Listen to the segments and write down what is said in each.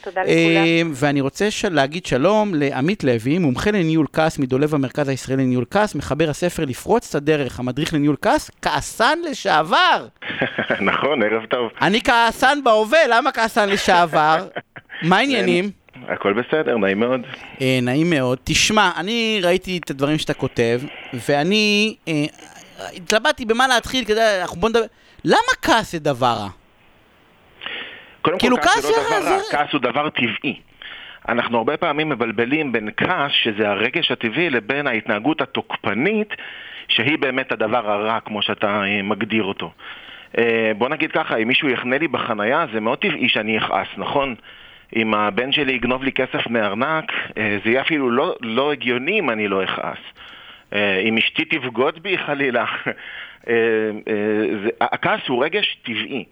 תודה לכולם. ואני רוצה להגיד שלום לעמית לוי, מומחה לניהול כעס מדולב המרכז הישראלי לניהול כעס, מחבר הספר לפרוץ את הדרך, המדריך לניהול כעס, כעסן לשעבר. נכון, ערב טוב. אני כעסן בהווה, למה כעסן לשעבר? מה העניינים? הכל בסדר, נעים מאוד. אה, נעים מאוד. תשמע, אני ראיתי את הדברים שאתה כותב, ואני אה, התלבטתי במה להתחיל, כדי, אנחנו בוא נדבר... למה כעס זה דבר רע? קודם כאילו, כל, כעס זה לא זה- דבר רע, כעס הוא דבר טבעי. אנחנו הרבה פעמים מבלבלים בין כעס, שזה הרגש הטבעי, לבין ההתנהגות התוקפנית, שהיא באמת הדבר הרע, כמו שאתה אה, מגדיר אותו. אה, בוא נגיד ככה, אם מישהו יחנה לי בחנייה, זה מאוד טבעי שאני אכעס, נכון? אם הבן שלי יגנוב לי כסף מארנק, אה, זה יהיה אפילו לא, לא הגיוני אם אני לא אכעס. אם אשתי תבגוד בי חלילה. הכעס הוא רגש טבעי.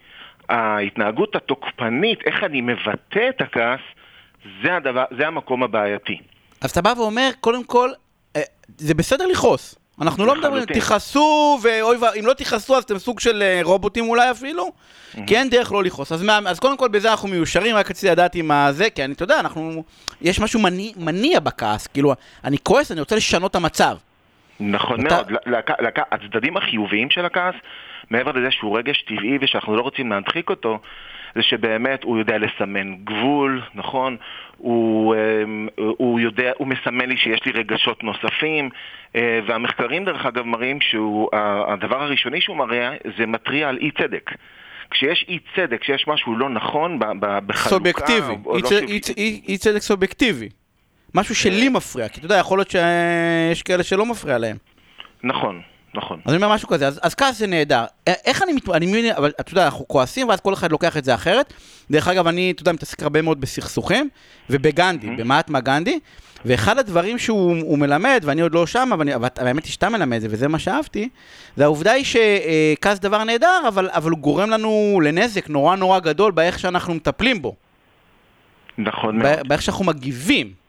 ההתנהגות התוקפנית, איך אני מבטא את הכעס, זה, הדבר, זה המקום הבעייתי. אז אתה בא ואומר, קודם כל, אה, זה בסדר לכעוס. אנחנו לא מדברים. תכעסו, ואוי ואם לא תכעסו אז אתם סוג של אה, רובוטים אולי אפילו, כי אין דרך לא לכעוס. אז, מה, אז קודם כל בזה אנחנו מיושרים, רק רציתי לדעת עם הזה, כי אני, אתה יודע, אנחנו, יש משהו מניע, מניע בכעס, כאילו, אני כועס, אני רוצה לשנות את המצב. נכון אתה- מאוד. הצדדים החיוביים של הכעס, מעבר לזה שהוא רגש טבעי ושאנחנו לא רוצים להדחיק אותו, זה שבאמת הוא יודע לסמן גבול, נכון? הוא, אמ, הוא יודע, הוא מסמן לי שיש לי רגשות נוספים, אה, והמחקרים דרך אגב מראים שהדבר הראשוני שהוא מראה זה מתריע על אי צדק. כשיש אי צדק, כשיש משהו לא נכון בחלוקה... סובייקטיבי, אי לא צ- סובייקטיבי. אי צ- אי- אי צדק סובייקטיבי. משהו שלי מפריע, כי אתה יודע, יכול להיות שיש כאלה שלא מפריע להם. נכון, נכון. אז אני אומר משהו כזה, אז, אז כעס זה נהדר. איך אני מת... אני מבין, אבל אתה יודע, אנחנו כועסים, ואז כל אחד לוקח את זה אחרת. דרך אגב, אני, אתה יודע, מתעסק הרבה מאוד בסכסוכים, ובגנדי, במעטמה גנדי, ואחד הדברים שהוא הוא מלמד, ואני עוד לא שם, אבל, אבל האמת היא שאתה מלמד את זה, וזה מה שאהבתי, זה העובדה היא שכעס דבר נהדר, אבל, אבל הוא גורם לנו לנזק נורא נורא גדול באיך שאנחנו מטפלים בו, נכון מאוד. בא- באיך שאנחנו מגיבים.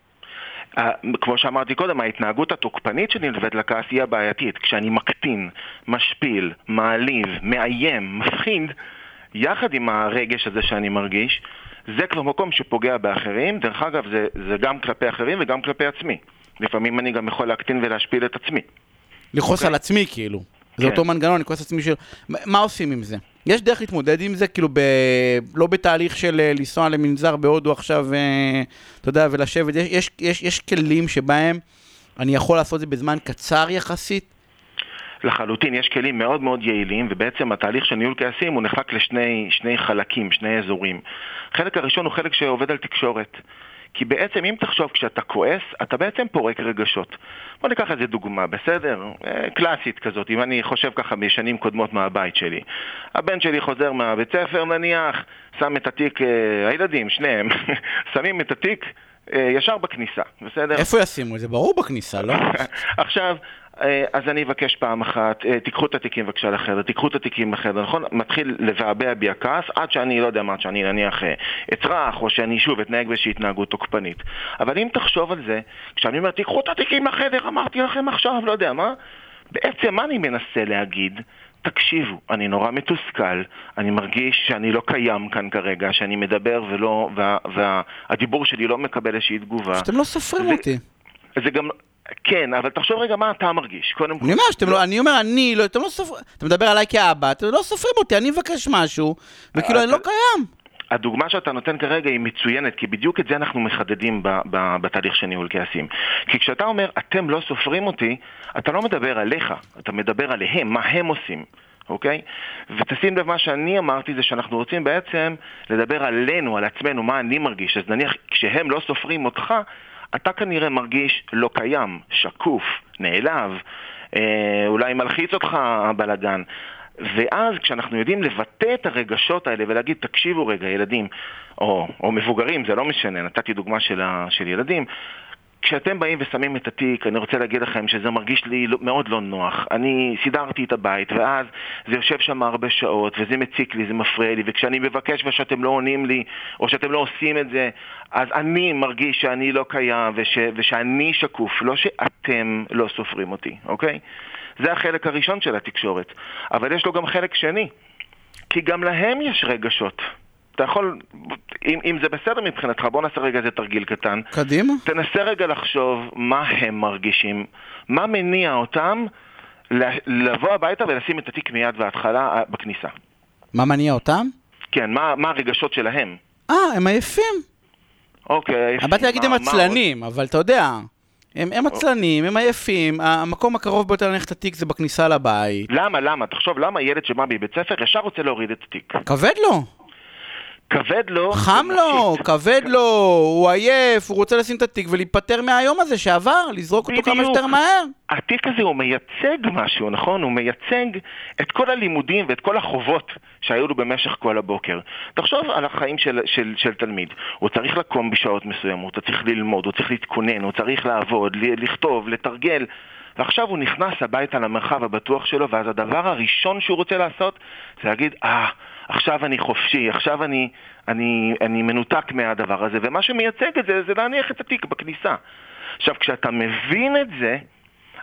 כמו שאמרתי קודם, ההתנהגות התוקפנית שנלווית לכעס היא הבעייתית. כשאני מקטין, משפיל, מעליב, מאיים, מפחיד, יחד עם הרגש הזה שאני מרגיש, זה כבר מקום שפוגע באחרים. דרך אגב, זה, זה גם כלפי אחרים וגם כלפי עצמי. לפעמים אני גם יכול להקטין ולהשפיל את עצמי. לכעוס אוקיי. על עצמי, כאילו. זה כן. אותו מנגנון, אני כועס עצמי של... מה עושים עם זה? יש דרך להתמודד עם זה, כאילו, ב... לא בתהליך של אה, לנסוע למנזר בהודו עכשיו, אה, אתה יודע, ולשבת. יש, יש, יש, יש כלים שבהם אני יכול לעשות את זה בזמן קצר יחסית. לחלוטין, יש כלים מאוד מאוד יעילים, ובעצם התהליך של ניהול כעסים הוא נחלק לשני שני חלקים, שני אזורים. החלק הראשון הוא חלק שעובד על תקשורת. כי בעצם אם תחשוב כשאתה כועס, אתה בעצם פורק רגשות. בוא ניקח איזה דוגמה, בסדר? אה, קלאסית כזאת, אם אני חושב ככה משנים קודמות מהבית שלי. הבן שלי חוזר מהבית ספר נניח, שם את התיק, אה, הילדים, שניהם, שמים את התיק ישר בכניסה, בסדר? איפה ישימו את זה? ברור בכניסה, לא? עכשיו, אה, אז אני אבקש פעם אחת, אה, תיקחו את התיקים בבקשה לחדר, תיקחו את התיקים לחדר, נכון? מתחיל לבעבע בי הכעס עד שאני, לא יודע מה, עד שאני נניח אה, אצרח, או שאני שוב אתנהג באיזושהי התנהגות תוקפנית. אבל אם תחשוב על זה, כשאני אומר, תיקחו את התיקים לחדר, אמרתי לכם עכשיו, לא יודע מה, בעצם מה אני מנסה להגיד? תקשיבו, אני נורא מתוסכל, אני מרגיש שאני לא קיים כאן כרגע, שאני מדבר ולא, וה, והדיבור שלי לא מקבל איזושהי תגובה. שאתם לא סופרים זה- אותי. זה גם, כן, אבל תחשוב רגע מה אתה מרגיש, קודם כל. אני אומר שאתם לא, אני אומר, אני לא, אתם לא סופרים, אתה מדבר עליי כאבא, אתם לא סופרים אותי, אני מבקש משהו, וכאילו אני לא קיים. הדוגמה שאתה נותן כרגע היא מצוינת, כי בדיוק את זה אנחנו מחדדים ב- ב- בתהליך של ניהול כעסים. כי כשאתה אומר, אתם לא סופרים אותי, אתה לא מדבר עליך, אתה מדבר עליהם, מה הם עושים. אוקיי? ותשים לב, מה שאני אמרתי זה שאנחנו רוצים בעצם לדבר עלינו, על עצמנו, מה אני מרגיש. אז נניח, כשהם לא סופרים אותך, אתה כנראה מרגיש לא קיים, שקוף, נעלב, אה, אולי מלחיץ אותך הבלגן. ואז כשאנחנו יודעים לבטא את הרגשות האלה ולהגיד, תקשיבו רגע, ילדים, או, או מבוגרים, זה לא משנה, נתתי דוגמה של, ה, של ילדים, כשאתם באים ושמים את התיק, אני רוצה להגיד לכם שזה מרגיש לי לא- מאוד לא נוח. אני סידרתי את הבית, ואז זה יושב שם הרבה שעות, וזה מציק לי, זה מפריע לי, וכשאני מבקש ושאתם לא עונים לי, או שאתם לא עושים את זה, אז אני מרגיש שאני לא קיים, וש, ושאני שקוף, לא שאתם לא סופרים אותי, אוקיי? זה החלק הראשון של התקשורת. אבל יש לו גם חלק שני, כי גם להם יש רגשות. אתה יכול, אם, אם זה בסדר מבחינתך, בוא נעשה רגע איזה תרגיל קטן. קדימה. תנסה רגע לחשוב מה הם מרגישים, מה מניע אותם לבוא הביתה ולשים את התיק מיד בהתחלה אה, בכניסה. מה מניע אותם? כן, מה, מה הרגשות שלהם? אה, הם עייפים. אוקיי. באתי להגיד הם עצלנים, אבל אתה יודע, הם, הם עצלנים, הם עייפים, המקום הקרוב ביותר ללכת לתיק זה בכניסה לבית. למה, למה? תחשוב, למה ילד שבא מבית ספר ישר רוצה להוריד את התיק? כבד לו. כבד לו. חם לו, כבד לו, הוא עייף, הוא רוצה לשים את התיק ולהיפטר מהיום הזה שעבר, לזרוק אותו כמה שיותר מהר. התיק הזה הוא מייצג משהו, נכון? הוא מייצג את כל הלימודים ואת כל החובות שהיו לו במשך כל הבוקר. תחשוב על החיים של, של, של תלמיד. הוא צריך לקום בשעות מסוימות, הוא צריך ללמוד, הוא צריך להתכונן, הוא צריך לעבוד, לכתוב, לתרגל. ועכשיו הוא נכנס הביתה למרחב הבטוח שלו, ואז הדבר הראשון שהוא רוצה לעשות זה להגיד, אה... Ah, עכשיו אני חופשי, עכשיו אני, אני, אני מנותק מהדבר הזה, ומה שמייצג את זה זה להניח את התיק בכניסה. עכשיו, כשאתה מבין את זה,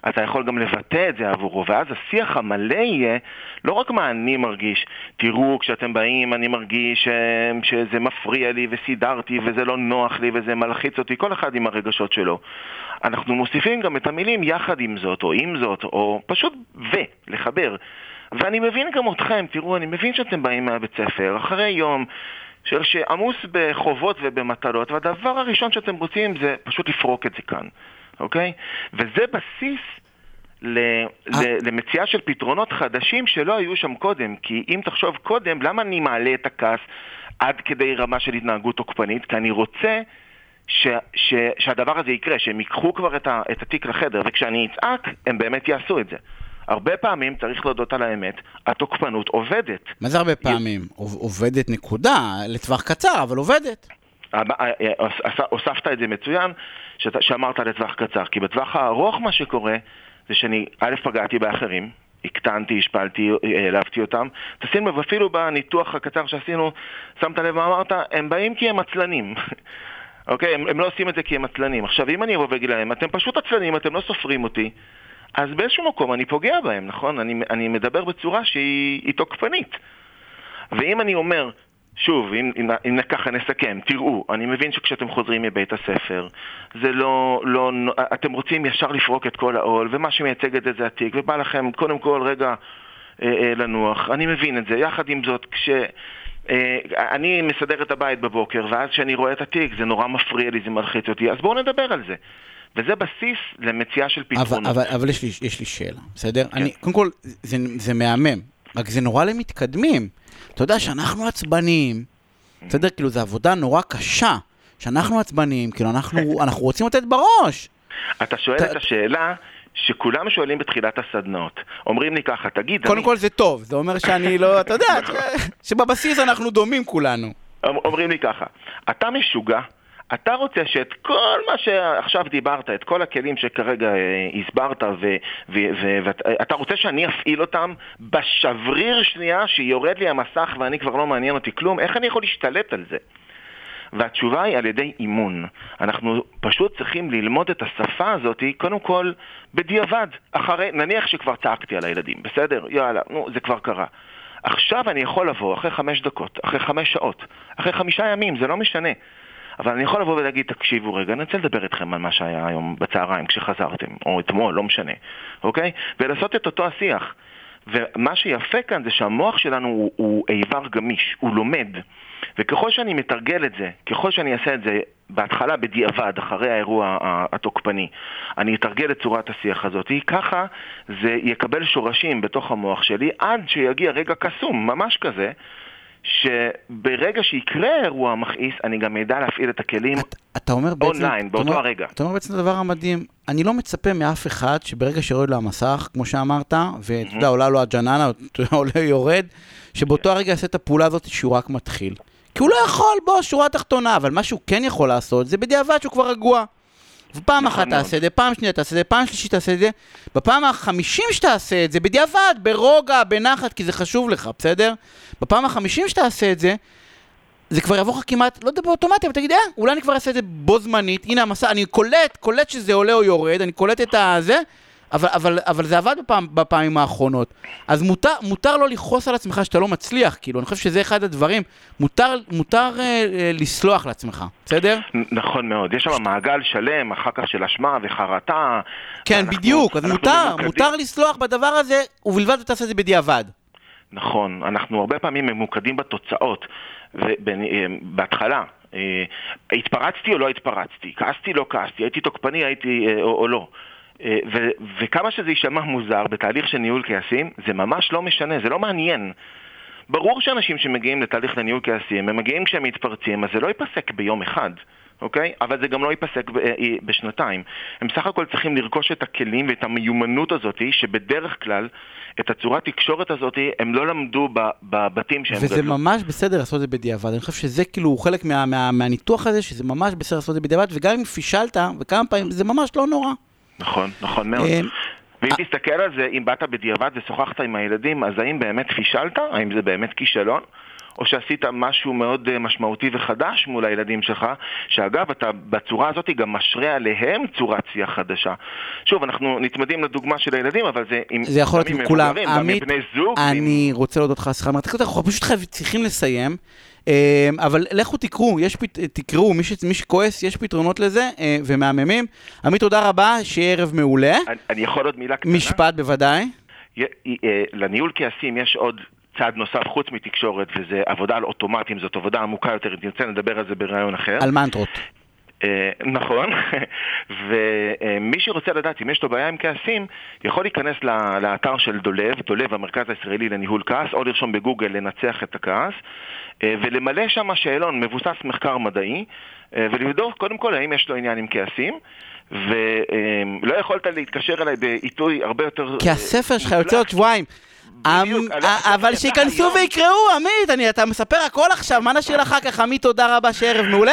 אתה יכול גם לבטא את זה עבורו, ואז השיח המלא יהיה לא רק מה אני מרגיש, תראו, כשאתם באים אני מרגיש אה, שזה מפריע לי וסידרתי וזה לא נוח לי וזה מלחיץ אותי, כל אחד עם הרגשות שלו. אנחנו מוסיפים גם את המילים יחד עם זאת, או עם זאת, או פשוט ו, לחבר. ואני מבין גם אתכם, תראו, אני מבין שאתם באים מהבית ספר, אחרי יום של שעמוס בחובות ובמטלות, והדבר הראשון שאתם רוצים זה פשוט לפרוק את זה כאן, אוקיי? וזה בסיס ל, ל, אה. למציאה של פתרונות חדשים שלא היו שם קודם. כי אם תחשוב קודם, למה אני מעלה את הכעס עד כדי רמה של התנהגות תוקפנית? כי אני רוצה ש, ש, שהדבר הזה יקרה, שהם ייקחו כבר את, ה, את התיק לחדר, וכשאני אצעק, הם באמת יעשו את זה. הרבה פעמים, צריך להודות על האמת, התוקפנות עובדת. מה זה הרבה פעמים? עובדת נקודה, לטווח קצר, אבל עובדת. אה, אה, אה, הוספת את זה מצוין, שאמרת לטווח קצר, כי בטווח הארוך מה שקורה זה שאני, א', פגעתי באחרים, הקטנתי, השפלתי, העלבתי אותם. תשים לב, אפילו בניתוח הקצר שעשינו, שמת לב מה אמרת? הם באים כי הם עצלנים. אוקיי? הם, הם לא עושים את זה כי הם עצלנים. עכשיו, אם אני אבוא ואגיד להם, אתם פשוט עצלנים, אתם לא סופרים אותי, אז באיזשהו מקום אני פוגע בהם, נכון? אני, אני מדבר בצורה שהיא תוקפנית. ואם אני אומר, שוב, אם, אם, אם ככה נסכם, תראו, אני מבין שכשאתם חוזרים מבית הספר, זה לא, לא, אתם רוצים ישר לפרוק את כל העול, ומה שמייצג את זה זה התיק, ובא לכם קודם כל רגע אה, אה, לנוח, אני מבין את זה. יחד עם זאת, כש... אה, אני מסדר את הבית בבוקר, ואז כשאני רואה את התיק, זה נורא מפריע לי, זה מלחיץ אותי, אז בואו נדבר על זה. וזה בסיס למציאה של פתרונות. אבל, אבל, אבל יש, לי, יש לי שאלה, בסדר? כן. אני, קודם כל, זה, זה מהמם, רק זה נורא למתקדמים. אתה יודע שאנחנו עצבניים, בסדר? כאילו, זו עבודה נורא קשה, שאנחנו עצבניים, כאילו, אנחנו, אנחנו רוצים לתת בראש. אתה שואל את השאלה שכולם שואלים בתחילת הסדנאות. אומרים לי ככה, תגיד, קודם אני... כל זה טוב, זה אומר שאני לא, אתה יודע, שבבסיס אנחנו דומים כולנו. אומרים לי ככה, אתה משוגע אתה רוצה שאת כל מה שעכשיו דיברת, את כל הכלים שכרגע אה, הסברת, ואתה רוצה שאני אפעיל אותם בשבריר שנייה שיורד לי המסך ואני כבר לא מעניין אותי כלום? איך אני יכול להשתלט על זה? והתשובה היא על ידי אימון. אנחנו פשוט צריכים ללמוד את השפה הזאת, קודם כל, בדיעבד. אחרי, נניח שכבר צעקתי על הילדים, בסדר? יאללה, נו, זה כבר קרה. עכשיו אני יכול לבוא אחרי חמש דקות, אחרי חמש שעות, אחרי חמישה ימים, זה לא משנה. אבל אני יכול לבוא ולהגיד, תקשיבו רגע, אני רוצה לדבר איתכם על מה שהיה היום בצהריים כשחזרתם, או אתמול, לא משנה, אוקיי? ולעשות את אותו השיח. ומה שיפה כאן זה שהמוח שלנו הוא, הוא איבר גמיש, הוא לומד. וככל שאני מתרגל את זה, ככל שאני אעשה את זה בהתחלה בדיעבד, אחרי האירוע התוקפני, אני אתרגל את צורת השיח הזאת, ככה זה יקבל שורשים בתוך המוח שלי עד שיגיע רגע קסום, ממש כזה, שברגע שיקרה אירוע מכעיס, אני גם אדע להפעיל את הכלים אתה אומר בעצם, אונליין, באותו אומר, הרגע. אתה אומר בעצם את הדבר המדהים, אני לא מצפה מאף אחד שברגע שיורד לו המסך, כמו שאמרת, ואתה יודע, עולה לו הג'ננה, עולה יורד, שבאותו הרגע יעשה את הפעולה הזאת שהוא רק מתחיל. כי הוא לא יכול, בוא, שורה תחתונה, אבל מה שהוא כן יכול לעשות, זה בדיעבד שהוא כבר רגוע. ופעם נכון אחת תעשה את זה, פעם שנייה תעשה את זה, פעם שלישית תעשה את זה, בפעם החמישים שתעשה את זה, בדיעבד, ברוגע, בנחת, כי זה חשוב לך, בסדר? בפעם החמישים שתעשה את זה, זה כבר יבוא לך כמעט, לא יודע באוטומטי, אבל תגיד, אה, אולי אני כבר אעשה את זה בו זמנית, הנה המסע, אני קולט, קולט שזה עולה או יורד, אני קולט את הזה, אבל, אבל, אבל זה עבד בפעם, בפעמים האחרונות. אז מותר, מותר לא לכעוס על עצמך שאתה לא מצליח, כאילו, אני חושב שזה אחד הדברים. מותר, מותר אה, אה, לסלוח לעצמך, בסדר? נכון מאוד. יש שם מעגל שלם, אחר כך של אשמה וחרטה. כן, ואנחנו- בדיוק, אז מותר, ממוקדים- מותר לסלוח בדבר הזה, ובלבד שתעשה את זה בדיעבד. נכון, אנחנו הרבה פעמים ממוקדים בתוצאות. ובהתחלה, התפרצתי או לא התפרצתי? כעסתי, לא כעסתי? הייתי תוקפני, הייתי אה, או, או לא? אה, ו- וכמה שזה יישמע מוזר בתהליך של ניהול כעסים, זה ממש לא משנה, זה לא מעניין. ברור שאנשים שמגיעים לתהליך לניהול כעסים, הם מגיעים כשהם מתפרצים, אז זה לא ייפסק ביום אחד. אוקיי? אבל זה גם לא ייפסק ב- אה, בשנתיים. הם סך הכל צריכים לרכוש את הכלים ואת המיומנות הזאת, שבדרך כלל, את הצורת תקשורת הזאת, הם לא למדו בבתים שהם וזה גדלו. ממש בסדר לעשות את זה בדיעבד. אני חושב שזה כאילו חלק מה, מה, מהניתוח הזה, שזה ממש בסדר לעשות את זה בדיעבד, וגם אם פישלת, וכמה פעמים, זה ממש לא נורא. נכון, נכון מאוד. אה, ואם תסתכל על זה, אם באת בדיעבד ושוחחת עם הילדים, אז האם באמת פישלת? האם זה באמת כישלון? או שעשית משהו מאוד אה, משמעותי וחדש מול הילדים שלך, שאגב, אתה בצורה הזאת גם משרה עליהם צורת שיח חדשה. שוב, אנחנו נצמדים לדוגמה של הילדים, אבל זה עם... זה יכול להיות עם כולם. עם עמית. אני רוצה להודות לך על שיחה מרתקת, אנחנו פשוט חייב- צריכים לסיים. אה, אבל לכו תקראו, יש פת... תקראו, מי, ש... מי שכועס, יש פתרונות לזה, אה, ומהממים. עמית, תודה רבה, שיהיה ערב מעולה. אני, אני יכול עוד מילה קטנה? משפט בוודאי. אה, לניהול כעסים יש עוד צעד נוסף חוץ מתקשורת, וזה עבודה על אוטומטים, זאת עבודה עמוקה יותר, אם תרצה נדבר על זה בראיון אחר. על מנטרות. אה, נכון, ומי שרוצה לדעת אם יש לו בעיה עם כעסים, יכול להיכנס לאתר של דולב, דולב המרכז הישראלי לניהול כעס, או לרשום בגוגל לנצח את הכעס, אה, ולמלא שם שאלון מבוסס מחקר מדעי, אה, ולבדוק קודם כל האם יש לו עניין עם כעסים. ולא יכולת להתקשר אליי בעיתוי הרבה יותר... כי הספר שלך. יוצא עוד שבועיים. בדיוק, אמ, אבל שייכנסו ויקראו, עמית, אתה מספר הכל עכשיו, מה נשאיר אחר כך? עמית, תודה רבה, שערב מעולה.